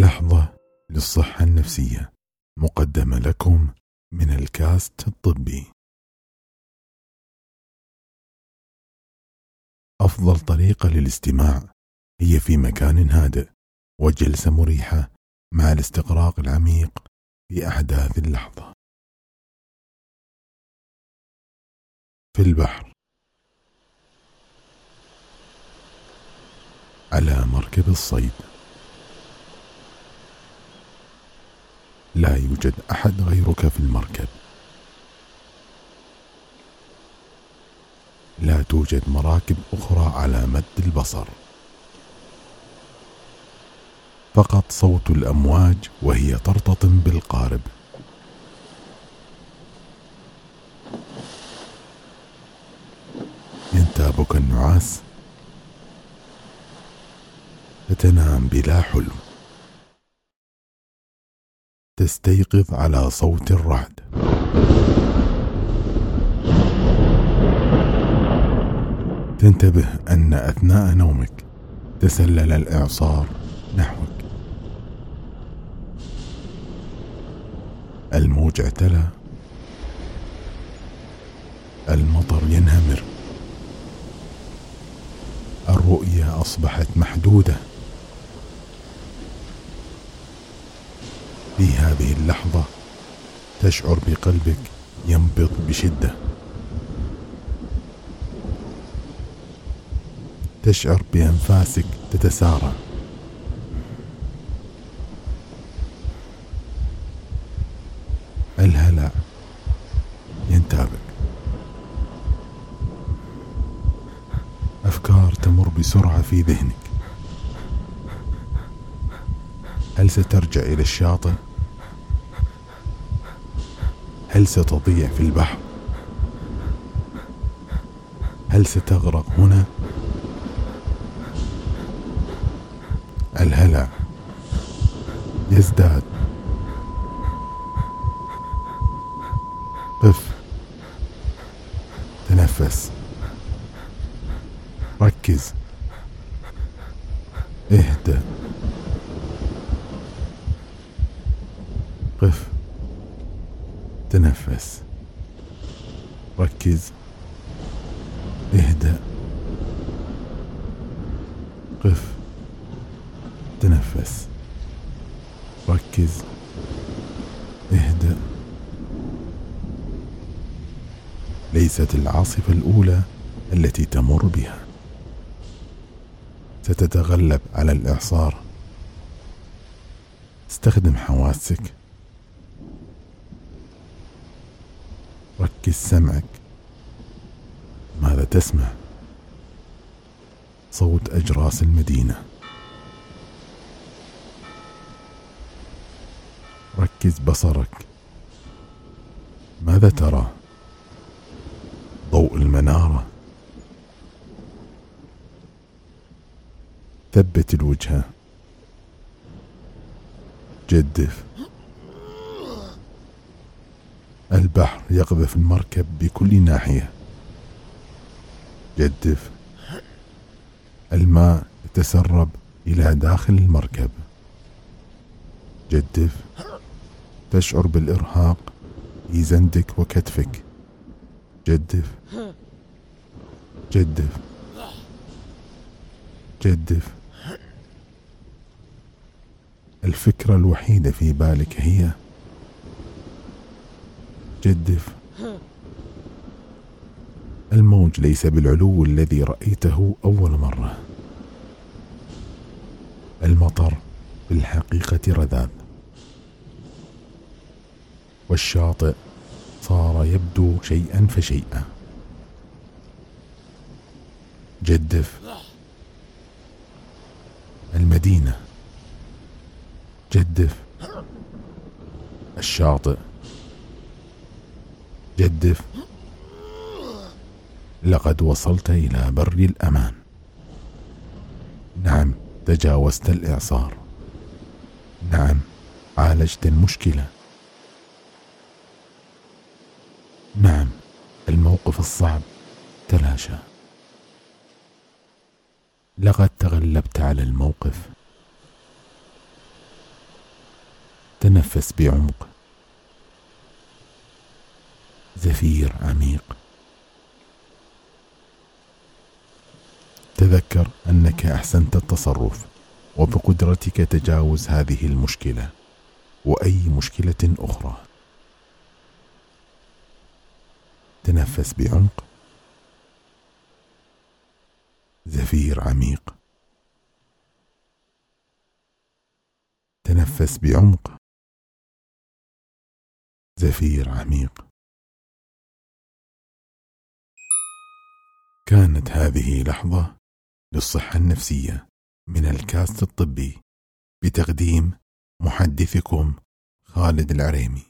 لحظة للصحة النفسية مقدمة لكم من الكاست الطبي. أفضل طريقة للاستماع هي في مكان هادئ وجلسة مريحة مع الاستغراق العميق في أحداث اللحظة. في البحر. على مركب الصيد. لا يوجد أحد غيرك في المركب. لا توجد مراكب أخرى على مد البصر. فقط صوت الأمواج وهي ترتطم بالقارب. ينتابك النعاس. فتنام بلا حلم. تستيقظ على صوت الرعد. تنتبه أن أثناء نومك تسلل الإعصار نحوك. الموج اعتلى المطر ينهمر. الرؤيه أصبحت محدودة. في هذه اللحظة تشعر بقلبك ينبض بشدة. تشعر بأنفاسك تتسارع. الهلع ينتابك. أفكار تمر بسرعة في ذهنك. هل سترجع إلى الشاطئ؟ هل ستضيع في البحر؟ هل ستغرق هنا؟ الهلع يزداد. قف. تنفس. ركز. اهدأ قف تنفس. ركز. اهدأ. قف. تنفس. ركز. اهدأ. ليست العاصفة الأولى التي تمر بها. ستتغلب على الإعصار. استخدم حواسك. ركز سمعك. ماذا تسمع؟ صوت أجراس المدينة. ركز بصرك. ماذا ترى؟ ضوء المنارة. ثبت الوجهه جدف. البحر يقذف المركب بكل ناحية. جدف. الماء يتسرب إلى داخل المركب. جدف. تشعر بالإرهاق في زندك وكتفك. جدف. جدف. جدف. الفكرة الوحيدة في بالك هي جدف الموج ليس بالعلو الذي رأيته أول مرة. المطر بالحقيقة رذاذ. والشاطئ صار يبدو شيئا فشيئا. جدف المدينة. جدف الشاطئ. جدف لقد وصلت إلى بر الأمان. نعم تجاوزت الإعصار. نعم عالجت المشكلة. نعم الموقف الصعب. تلاشى. لقد تغلبت على الموقف. تنفس بعمق. زفير عميق. تذكر أنك أحسنت التصرف وبقدرتك تجاوز هذه المشكلة وأي مشكلة أخرى. تنفس بعمق. زفير عميق. تنفس بعمق. زفير عميق. كانت هذه لحظة للصحة النفسية من الكاست الطبي بتقديم محدثكم خالد العريمي.